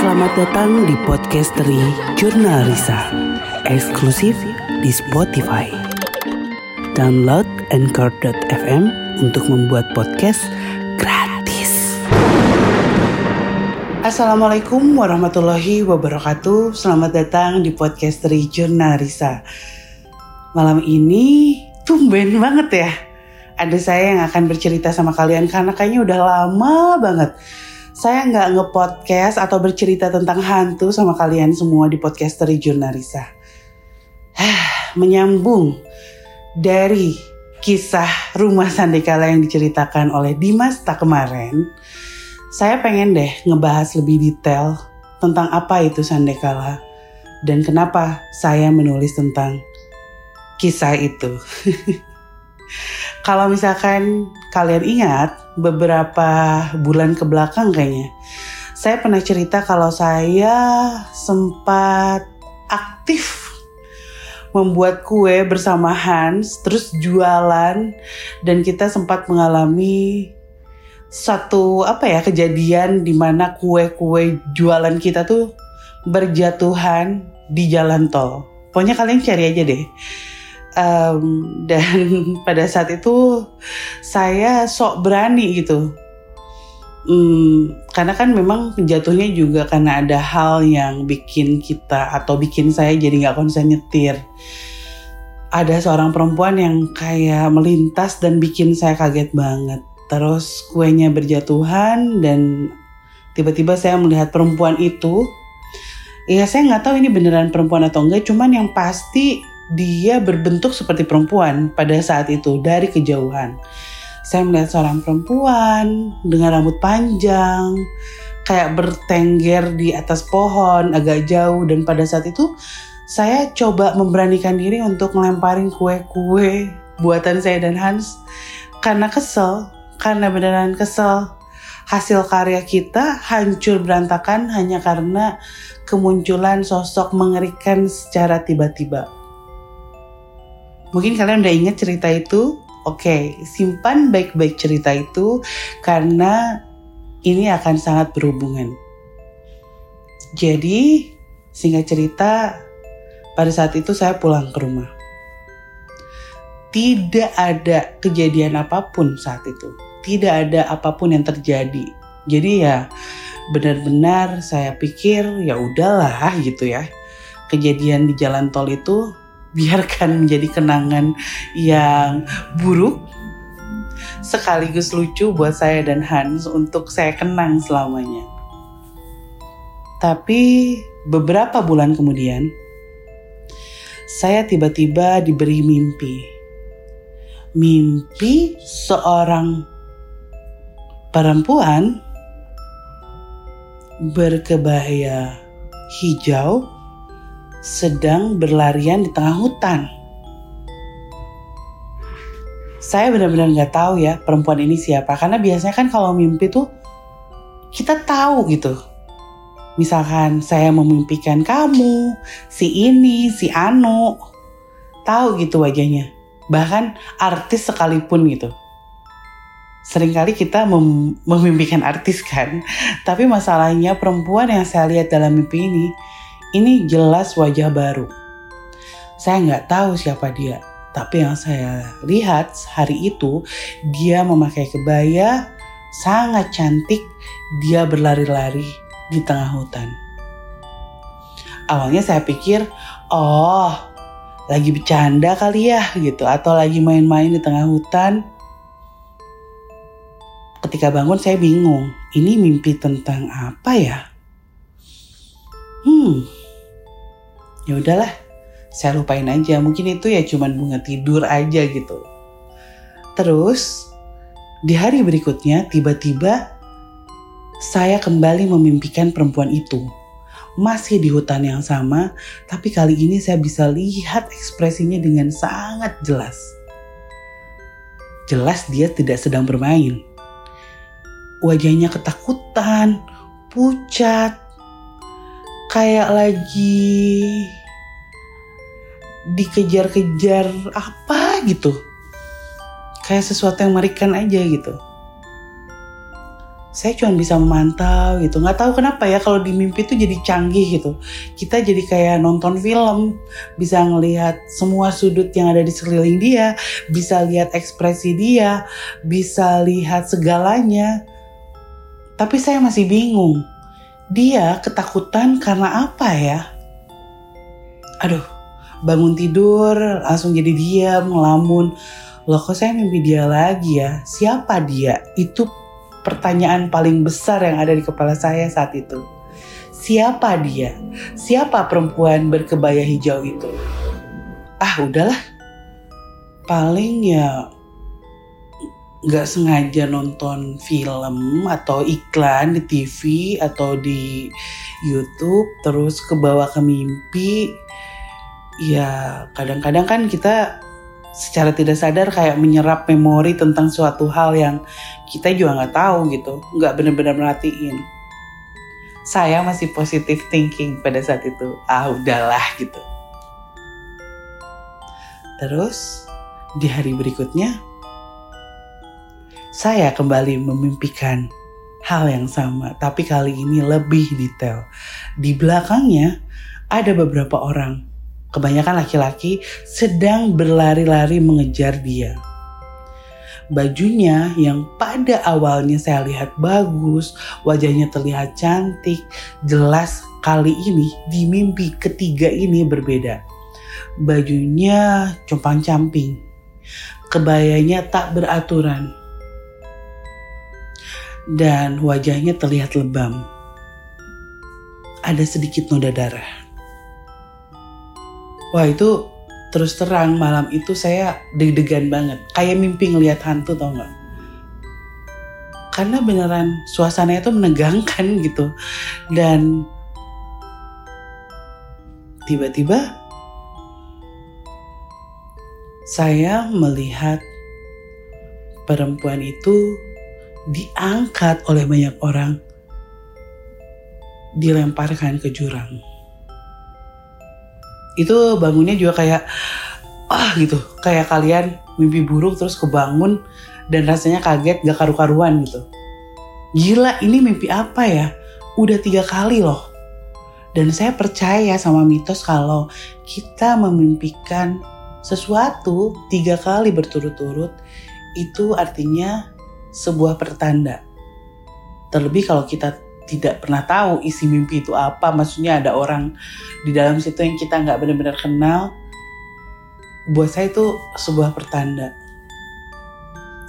Selamat datang di podcastery Jurnal Risa, eksklusif di Spotify. Download Anchor.fm untuk membuat podcast gratis. Assalamualaikum warahmatullahi wabarakatuh. Selamat datang di podcastery Jurnal Risa. Malam ini tumben banget ya. Ada saya yang akan bercerita sama kalian karena kayaknya udah lama banget saya nggak nge-podcast atau bercerita tentang hantu sama kalian semua di podcaster Jurnalisa. Menyambung dari kisah rumah Sandekala yang diceritakan oleh Dimas tak kemarin, saya pengen deh ngebahas lebih detail tentang apa itu Sandekala dan kenapa saya menulis tentang kisah itu. Kalau misalkan kalian ingat beberapa bulan ke belakang kayaknya, saya pernah cerita kalau saya sempat aktif membuat kue bersama Hans, terus jualan dan kita sempat mengalami satu apa ya kejadian di mana kue-kue jualan kita tuh berjatuhan di jalan tol. Pokoknya kalian cari aja deh um, dan pada saat itu saya sok berani gitu Hmm, karena kan memang jatuhnya juga karena ada hal yang bikin kita atau bikin saya jadi nggak konsen nyetir. Ada seorang perempuan yang kayak melintas dan bikin saya kaget banget. Terus kuenya berjatuhan dan tiba-tiba saya melihat perempuan itu. Ya saya nggak tahu ini beneran perempuan atau enggak, cuman yang pasti dia berbentuk seperti perempuan pada saat itu dari kejauhan. Saya melihat seorang perempuan dengan rambut panjang, kayak bertengger di atas pohon agak jauh dan pada saat itu saya coba memberanikan diri untuk melemparin kue-kue buatan saya dan Hans karena kesel, karena beneran kesel. Hasil karya kita hancur berantakan hanya karena kemunculan sosok mengerikan secara tiba-tiba. Mungkin kalian udah inget cerita itu. Oke, okay, simpan baik-baik cerita itu karena ini akan sangat berhubungan. Jadi, singkat cerita, pada saat itu saya pulang ke rumah. Tidak ada kejadian apa pun saat itu. Tidak ada apa pun yang terjadi. Jadi ya benar-benar saya pikir ya udahlah gitu ya. Kejadian di jalan tol itu biarkan menjadi kenangan yang buruk sekaligus lucu buat saya dan Hans untuk saya kenang selamanya. Tapi beberapa bulan kemudian, saya tiba-tiba diberi mimpi. Mimpi seorang perempuan berkebaya hijau sedang berlarian di tengah hutan. Saya benar-benar nggak tahu ya perempuan ini siapa karena biasanya kan kalau mimpi tuh kita tahu gitu. Misalkan saya memimpikan kamu, si ini, si Anu, tahu gitu wajahnya. Bahkan artis sekalipun gitu. Seringkali kita mem memimpikan artis kan, tapi masalahnya perempuan yang saya lihat dalam mimpi ini ini jelas wajah baru. Saya nggak tahu siapa dia, tapi yang saya lihat hari itu dia memakai kebaya sangat cantik. Dia berlari-lari di tengah hutan. Awalnya saya pikir, oh lagi bercanda kali ya gitu, atau lagi main-main di tengah hutan. Ketika bangun saya bingung, ini mimpi tentang apa ya? Hmm, ya udahlah saya lupain aja. Mungkin itu ya cuman bunga tidur aja gitu. Terus di hari berikutnya tiba-tiba saya kembali memimpikan perempuan itu. Masih di hutan yang sama tapi kali ini saya bisa lihat ekspresinya dengan sangat jelas. Jelas dia tidak sedang bermain. Wajahnya ketakutan pucat kayak lagi dikejar-kejar apa gitu. Kayak sesuatu yang merikan aja gitu. Saya cuma bisa memantau gitu. Nggak tahu kenapa ya kalau di mimpi itu jadi canggih gitu. Kita jadi kayak nonton film bisa ngelihat semua sudut yang ada di sekeliling dia bisa lihat ekspresi dia bisa lihat segalanya. Tapi saya masih bingung. Dia ketakutan karena apa ya? Aduh bangun tidur langsung jadi diam ngelamun loh kok saya mimpi dia lagi ya siapa dia itu pertanyaan paling besar yang ada di kepala saya saat itu. Siapa dia? Siapa perempuan berkebaya hijau itu? Ah udahlah, paling ya nggak sengaja nonton film atau iklan di TV atau di YouTube terus ke bawah ke mimpi ya kadang-kadang kan kita secara tidak sadar kayak menyerap memori tentang suatu hal yang kita juga nggak tahu gitu, nggak benar-benar merhatiin. Saya masih positive thinking pada saat itu, ah udahlah gitu. Terus di hari berikutnya, saya kembali memimpikan hal yang sama, tapi kali ini lebih detail. Di belakangnya ada beberapa orang kebanyakan laki-laki sedang berlari-lari mengejar dia. Bajunya yang pada awalnya saya lihat bagus, wajahnya terlihat cantik, jelas kali ini di mimpi ketiga ini berbeda. Bajunya compang-camping, kebayanya tak beraturan, dan wajahnya terlihat lebam. Ada sedikit noda darah. Wah itu terus terang malam itu saya deg-degan banget. Kayak mimpi ngelihat hantu tau gak? Karena beneran suasananya itu menegangkan gitu. Dan tiba-tiba saya melihat perempuan itu diangkat oleh banyak orang dilemparkan ke jurang itu bangunnya juga kayak ah gitu. Kayak kalian mimpi buruk terus kebangun dan rasanya kaget gak karu-karuan gitu. Gila ini mimpi apa ya? Udah tiga kali loh. Dan saya percaya sama mitos kalau kita memimpikan sesuatu tiga kali berturut-turut itu artinya sebuah pertanda. Terlebih kalau kita tidak pernah tahu isi mimpi itu apa. Maksudnya ada orang di dalam situ yang kita nggak benar-benar kenal. Buat saya itu sebuah pertanda.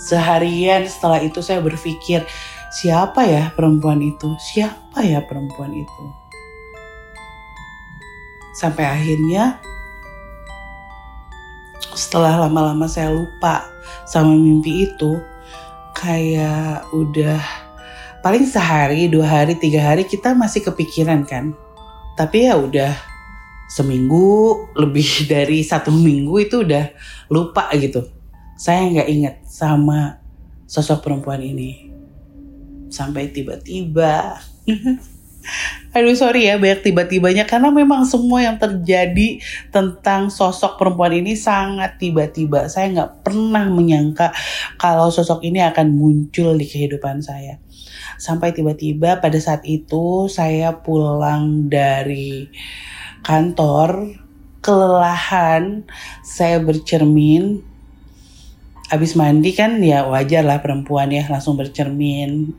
Seharian setelah itu saya berpikir, siapa ya perempuan itu? Siapa ya perempuan itu? Sampai akhirnya setelah lama-lama saya lupa sama mimpi itu, kayak udah paling sehari, dua hari, tiga hari kita masih kepikiran kan. Tapi ya udah seminggu, lebih dari satu minggu itu udah lupa gitu. Saya nggak ingat sama sosok perempuan ini. Sampai tiba-tiba. Aduh sorry ya banyak tiba-tibanya karena memang semua yang terjadi tentang sosok perempuan ini sangat tiba-tiba. Saya nggak pernah menyangka kalau sosok ini akan muncul di kehidupan saya sampai tiba-tiba pada saat itu saya pulang dari kantor kelelahan saya bercermin. Habis mandi kan ya wajar lah perempuan ya langsung bercermin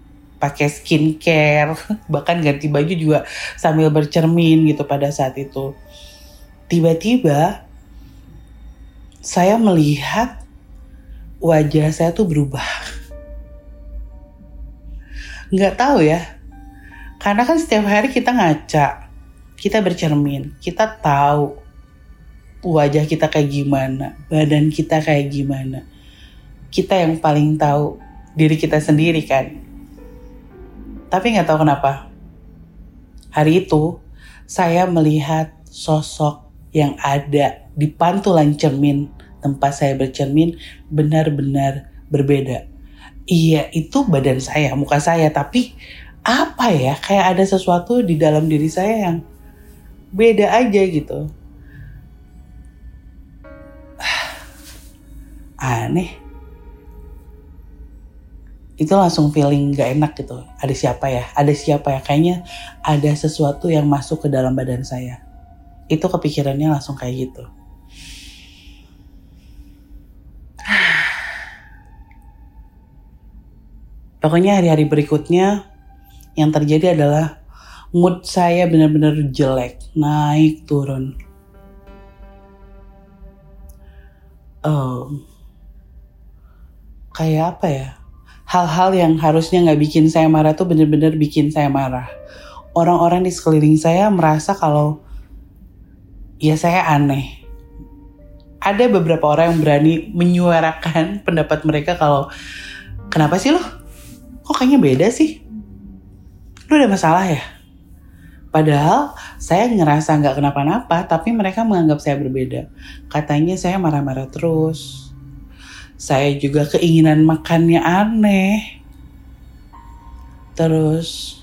pakai skincare bahkan ganti baju juga sambil bercermin gitu pada saat itu. Tiba-tiba saya melihat wajah saya tuh berubah nggak tahu ya. Karena kan setiap hari kita ngaca kita bercermin kita tahu wajah kita kayak gimana badan kita kayak gimana. Kita yang paling tahu diri kita sendiri kan. Tapi nggak tahu kenapa. Hari itu saya melihat sosok yang ada di pantulan cermin tempat saya bercermin benar-benar berbeda iya itu badan saya, muka saya, tapi apa ya kayak ada sesuatu di dalam diri saya yang beda aja gitu. Aneh. itu langsung feeling gak enak gitu. Ada siapa ya? Ada siapa ya? Kayaknya ada sesuatu yang masuk ke dalam badan saya. Itu kepikirannya langsung kayak gitu. Pokoknya hari-hari berikutnya yang terjadi adalah mood saya benar-benar jelek, naik turun. Um, kayak apa ya? hal-hal yang harusnya nggak bikin saya marah tuh bener-bener bikin saya marah. Orang-orang di sekeliling saya merasa kalau ya saya aneh. Ada beberapa orang yang berani menyuarakan pendapat mereka kalau kenapa sih lo? Kok kayaknya beda sih? Lo ada masalah ya? Padahal saya ngerasa nggak kenapa-napa, tapi mereka menganggap saya berbeda. Katanya saya marah-marah terus, saya juga keinginan makannya aneh. Terus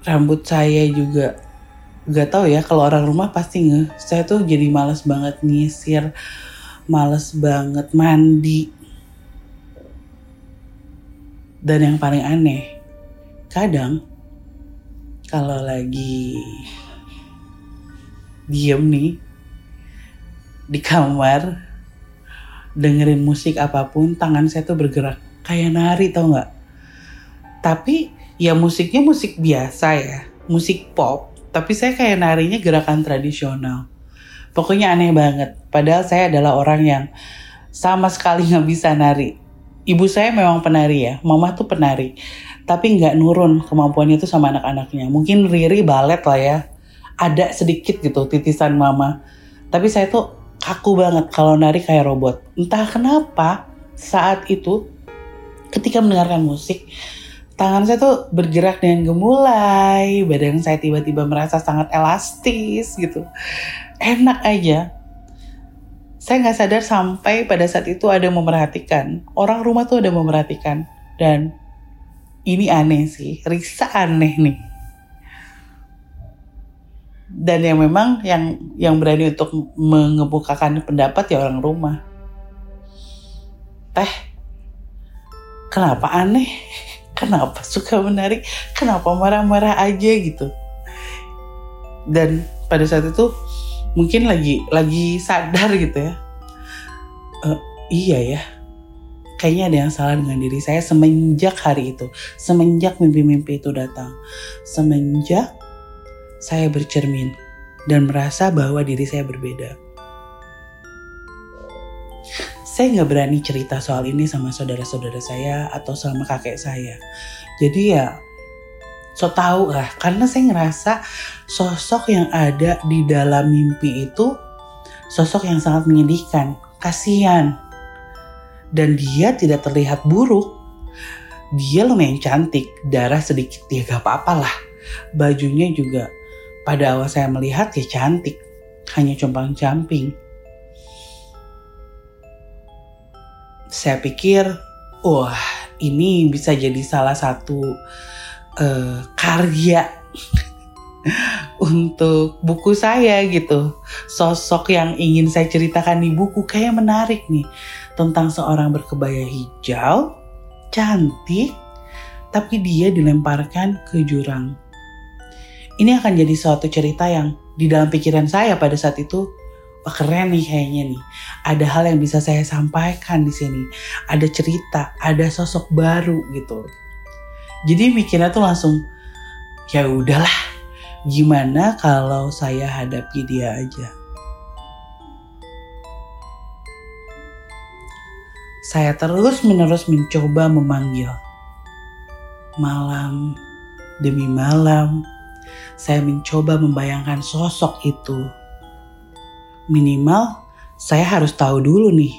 rambut saya juga gak tahu ya kalau orang rumah pasti nge saya tuh jadi males banget nyisir males banget mandi dan yang paling aneh kadang kalau lagi diem nih di kamar dengerin musik apa pun tangan saya tuh bergerak. Kayak nari tau nggak? Tapi ya musiknya musik biasa ya musik pop tapi saya kayak narinya gerakan tradisional. Pokoknya aneh banget. Padahal saya adalah orang yang sama sekali nggak bisa nari ibu saya memang penari ya mama tuh penari tapi nggak nurun kemampuannya itu sama anak-anaknya mungkin Riri balet lah ya ada sedikit gitu titisan mama tapi saya tuh kaku banget kalau nari kayak robot. Entah kenapa saat itu ketika mendengarkan musik tangan saya tuh bergerak dengan gemulai, badan saya tiba-tiba merasa sangat elastis gitu. Enak aja. Saya nggak sadar sampai pada saat itu ada yang memerhatikan. Orang rumah tuh ada yang memerhatikan. Dan ini aneh sih, Risa aneh nih. Dan yang memang yang yang berani untuk mengemukakan pendapat ya orang rumah. Teh kenapa aneh? Kenapa suka menarik? Kenapa marah-marah aja gitu? Dan pada saat itu mungkin lagi lagi sadar gitu ya uh, iya ya kayaknya ada yang salah dengan diri saya semenjak hari itu semenjak mimpi-mimpi itu datang semenjak saya bercermin dan merasa bahwa diri saya berbeda. Saya nggak berani cerita soal ini sama saudara-saudara saya atau sama kakek saya. Jadi ya so tau lah karena saya ngerasa sosok yang ada di dalam mimpi itu sosok yang sangat menyedihkan, kasihan. Dan dia tidak terlihat buruk. Dia lumayan cantik, darah sedikit ya gak apa-apa lah. Bajunya juga pada awal saya melihat ya cantik, hanya compang camping. Saya pikir, wah ini bisa jadi salah satu uh, karya untuk buku saya gitu. Sosok yang ingin saya ceritakan di buku kayak menarik nih tentang seorang berkebaya hijau, cantik, tapi dia dilemparkan ke jurang ini akan jadi suatu cerita yang di dalam pikiran saya pada saat itu Wah, keren nih kayaknya nih. Ada hal yang bisa saya sampaikan di sini. Ada cerita, ada sosok baru gitu. Jadi mikirnya tuh langsung ya udahlah. Gimana kalau saya hadapi dia aja? Saya terus menerus mencoba memanggil. Malam demi malam, saya mencoba membayangkan sosok itu. Minimal saya harus tahu dulu nih,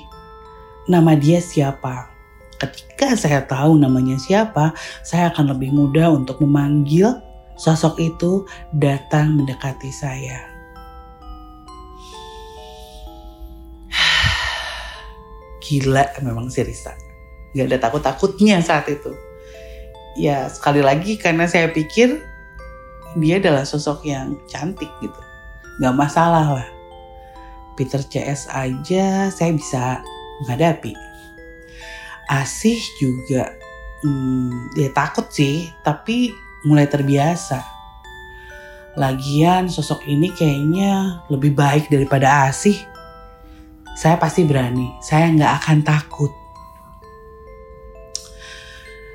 nama dia siapa. Ketika saya tahu namanya siapa, saya akan lebih mudah untuk memanggil sosok itu datang mendekati saya. Gila memang si Risa. Gak ada takut-takutnya saat itu. Ya sekali lagi karena saya pikir dia adalah sosok yang cantik gitu nggak masalah lah Peter CS aja saya bisa menghadapi Asih juga hmm, dia takut sih, tapi mulai terbiasa. Lagian sosok ini kayaknya lebih baik daripada Asih. Saya pasti berani, saya nggak akan takut.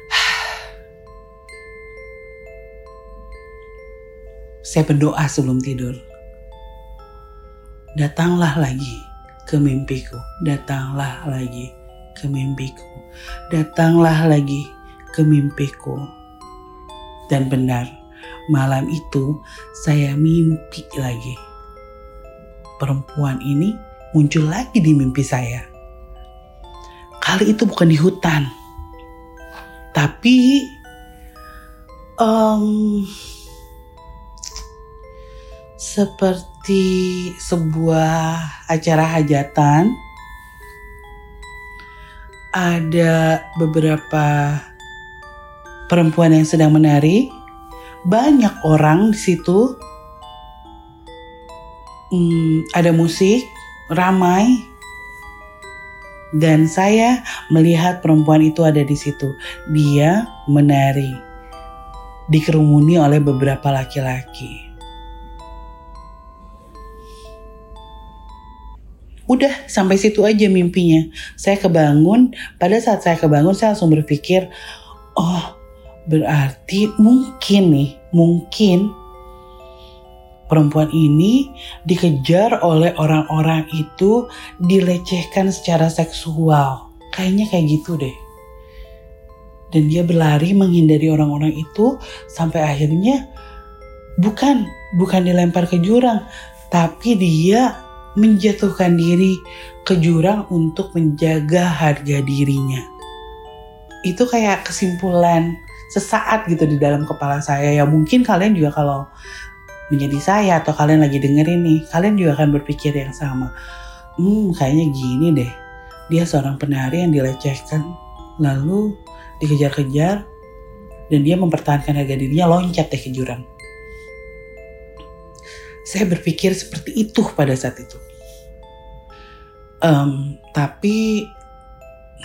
Saya berdoa sebelum tidur. Datanglah lagi ke mimpiku, datanglah lagi ke mimpiku, datanglah lagi ke mimpiku. Dan benar, malam itu saya mimpi lagi. Perempuan ini muncul lagi di mimpi saya. Kali itu bukan di hutan, tapi um, seperti sebuah acara hajatan. Ada beberapa perempuan yang sedang menari. Banyak orang di situ. Hmm, ada musik, ramai. Dan saya melihat perempuan itu ada di situ. Dia menari. Dikerumuni oleh beberapa laki-laki. Udah sampai situ aja mimpinya. Saya kebangun, pada saat saya kebangun saya langsung berpikir, oh berarti mungkin nih, mungkin perempuan ini dikejar oleh orang-orang itu dilecehkan secara seksual. Kayaknya kayak gitu deh. Dan dia berlari menghindari orang-orang itu sampai akhirnya bukan bukan dilempar ke jurang, tapi dia menjatuhkan diri ke jurang untuk menjaga harga dirinya. Itu kayak kesimpulan sesaat gitu di dalam kepala saya. Ya mungkin kalian juga kalau menjadi saya atau kalian lagi dengerin nih, kalian juga akan berpikir yang sama. Hmm, kayaknya gini deh. Dia seorang penari yang dilecehkan, lalu dikejar-kejar, dan dia mempertahankan harga dirinya loncat deh ke jurang. Saya berpikir seperti itu pada saat itu. Um, tapi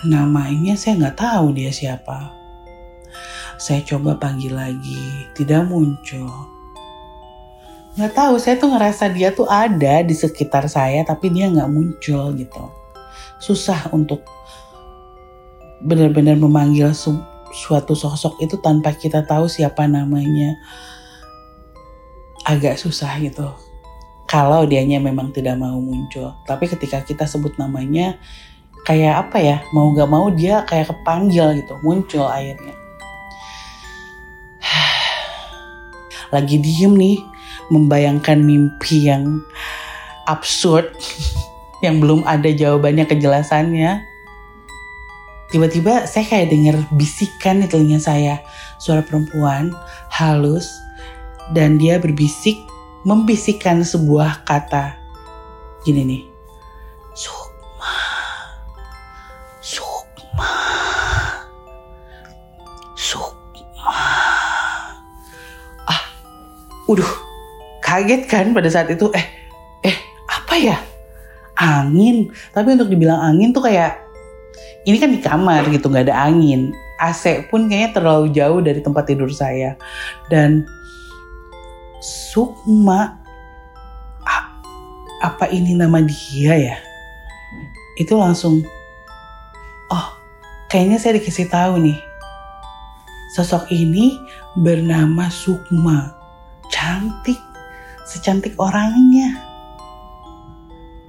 namanya saya nggak tahu dia siapa. Saya coba panggil lagi, tidak muncul. Nggak tahu, saya tuh ngerasa dia tuh ada di sekitar saya, tapi dia nggak muncul gitu. Susah untuk benar-benar memanggil su suatu sosok itu tanpa kita tahu siapa namanya. Agak susah gitu kalau dianya memang tidak mau muncul. Tapi ketika kita sebut namanya, kayak apa ya, mau gak mau dia kayak kepanggil gitu, muncul akhirnya. Lagi diem nih, membayangkan mimpi yang absurd, yang belum ada jawabannya kejelasannya. Tiba-tiba saya kayak denger bisikan di telinga saya, suara perempuan halus, dan dia berbisik membisikkan sebuah kata. Gini nih. Sukma. Sukma. Sukma. Ah. Udah. Kaget kan pada saat itu. Eh. Eh. Apa ya? Angin. Tapi untuk dibilang angin tuh kayak. Ini kan di kamar gitu. nggak ada angin. AC pun kayaknya terlalu jauh dari tempat tidur saya. Dan Sukma. Apa ini nama dia ya? Itu langsung oh kayaknya saya dikasih tahu nih. Sosok ini bernama Sukma. Cantik secantik orangnya.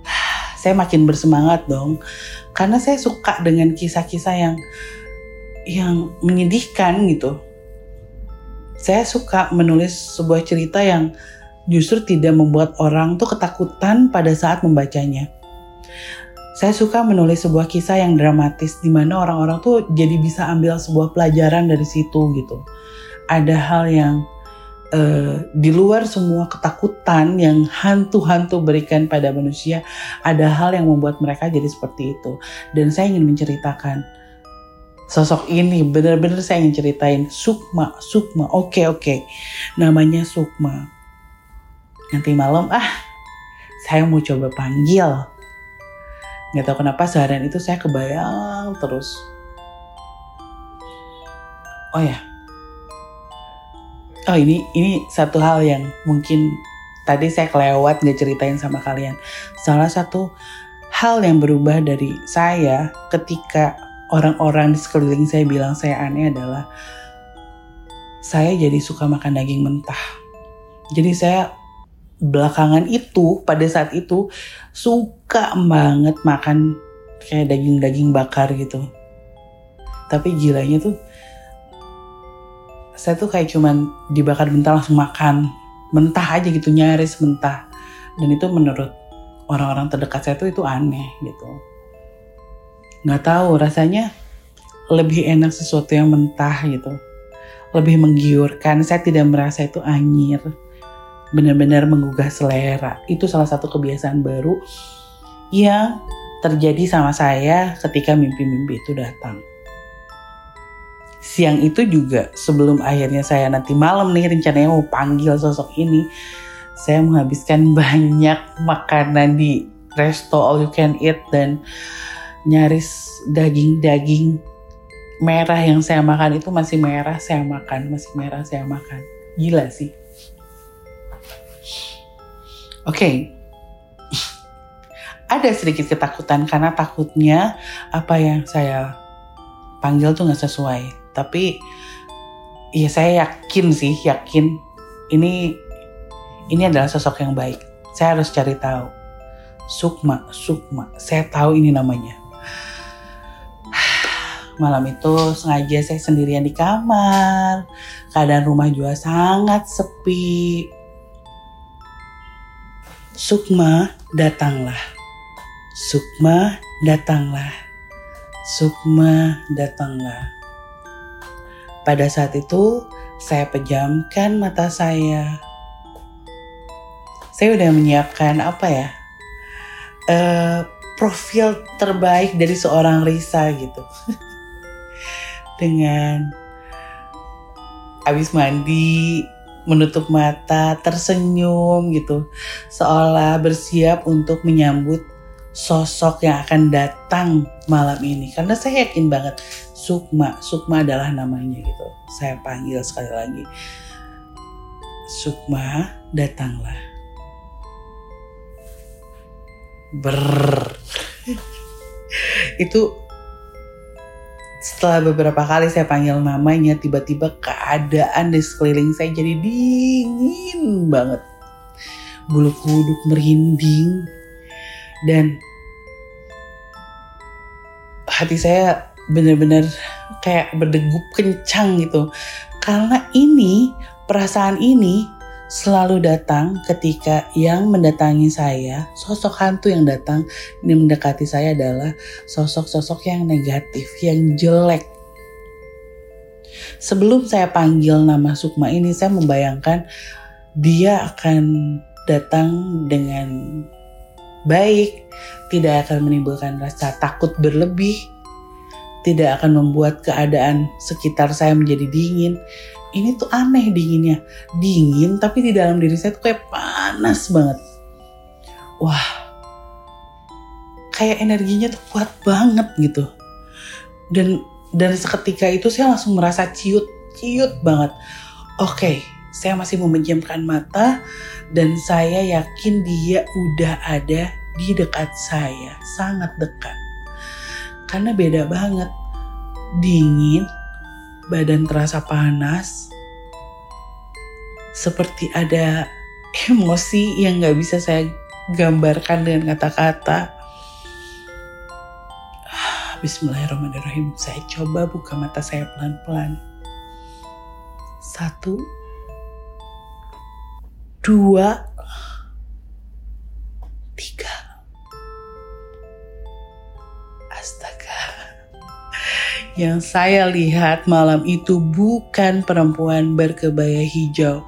Saya makin bersemangat dong karena saya suka dengan kisah-kisah yang yang menyedihkan gitu saya suka menulis sebuah cerita yang justru tidak membuat orang tuh ketakutan pada saat membacanya. Saya suka menulis sebuah kisah yang dramatis di mana orang-orang tuh jadi bisa ambil sebuah pelajaran dari situ gitu. Ada hal yang uh, di luar semua ketakutan yang hantu-hantu berikan pada manusia, ada hal yang membuat mereka jadi seperti itu. Dan saya ingin menceritakan sosok ini benar-benar saya ingin ceritain. Sukma Sukma. Oke okay, oke. Okay. namanya Sukma. Nanti malam ah saya mau coba panggil. Nggak tahu kenapa seharian itu saya kebayang terus. Oh ya. Oh ini ini satu hal yang mungkin tadi saya kelewat nggak ceritain sama kalian. Salah satu hal yang berubah dari saya ketika orang-orang di sekeliling saya bilang saya aneh adalah saya jadi suka makan daging mentah. Jadi saya belakangan itu pada saat itu suka banget makan kayak daging-daging bakar gitu. Tapi gilanya tuh saya tuh kayak cuman dibakar bentar langsung makan. Mentah aja gitu nyaris mentah. Dan itu menurut orang-orang terdekat saya tuh itu aneh gitu nggak tahu rasanya lebih enak sesuatu yang mentah gitu. Lebih menggiurkan. Saya tidak merasa itu anyir. Benar-benar menggugah selera. Itu salah satu kebiasaan baru yang terjadi sama saya ketika mimpi-mimpi itu datang. Siang itu juga sebelum akhirnya saya nanti malam nih rencananya mau panggil sosok ini saya menghabiskan banyak makanan di resto all you can eat dan nyaris daging-daging merah yang saya makan itu masih merah saya makan masih merah saya makan. Gila sih. Oke. Okay. ada sedikit ketakutan karena takutnya apa yang saya panggil tuh nggak sesuai. Tapi ya saya yakin sih yakin ini ini adalah sosok yang baik. Saya harus cari tahu. Sukma Sukma. Saya tahu ini namanya malam itu sengaja saya sendirian di kamar. Keadaan rumah juga sangat sepi. Sukma datanglah. Sukma datanglah. Sukma datanglah. Pada saat itu, saya pejamkan mata saya. Saya udah menyiapkan apa ya? Uh, profil terbaik dari seorang Risa gitu. Dengan habis mandi, menutup mata, tersenyum gitu. Seolah bersiap untuk menyambut sosok yang akan datang malam ini. Karena saya yakin banget Sukma, Sukma adalah namanya gitu. Saya panggil sekali lagi. Sukma, datanglah. Ber. Itu setelah beberapa kali saya panggil namanya, tiba-tiba keadaan di sekeliling saya jadi dingin banget. Bulu kuduk merinding dan hati saya bener-bener kayak berdegup kencang gitu. Karena ini, perasaan ini selalu datang ketika yang mendatangi saya, sosok hantu yang datang ini mendekati saya adalah sosok-sosok yang negatif, yang jelek. Sebelum saya panggil nama Sukma ini, saya membayangkan dia akan datang dengan baik, tidak akan menimbulkan rasa takut berlebih, tidak akan membuat keadaan sekitar saya menjadi dingin. Ini tuh aneh dinginnya. Dingin tapi di dalam diri saya tuh kayak panas banget. Wah, kayak energinya tuh kuat banget gitu. Dan dan seketika itu saya langsung merasa ciut, ciut banget. Oke, saya masih memejamkan mata dan saya yakin dia udah ada di dekat saya, sangat dekat karena beda banget. Dingin, badan terasa panas, seperti ada emosi yang gak bisa saya gambarkan dengan kata-kata. Bismillahirrahmanirrahim. Saya coba buka mata saya pelan-pelan. Satu, dua, tiga. Yang saya lihat malam itu bukan perempuan berkebaya hijau,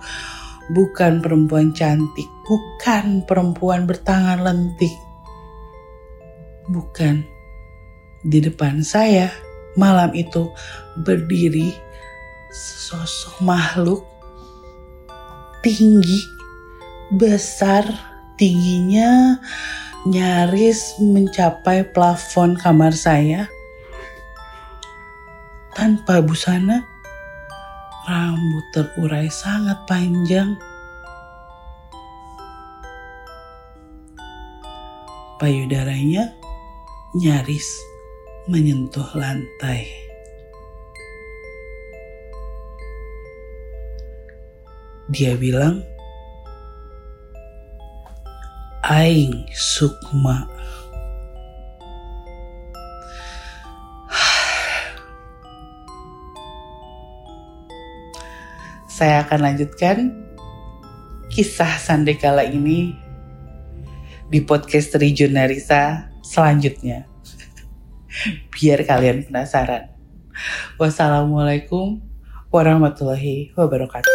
bukan perempuan cantik, bukan perempuan bertangan lentik. Bukan. Di depan saya malam itu berdiri sosok makhluk tinggi, besar, tingginya nyaris mencapai plafon kamar saya tanpa busana, rambut terurai sangat panjang. Payudaranya nyaris menyentuh lantai. Dia bilang, Aing Sukma. Saya akan lanjutkan kisah Sandekala ini di podcast Regionarisa selanjutnya. Biar kalian penasaran. Wassalamualaikum warahmatullahi wabarakatuh.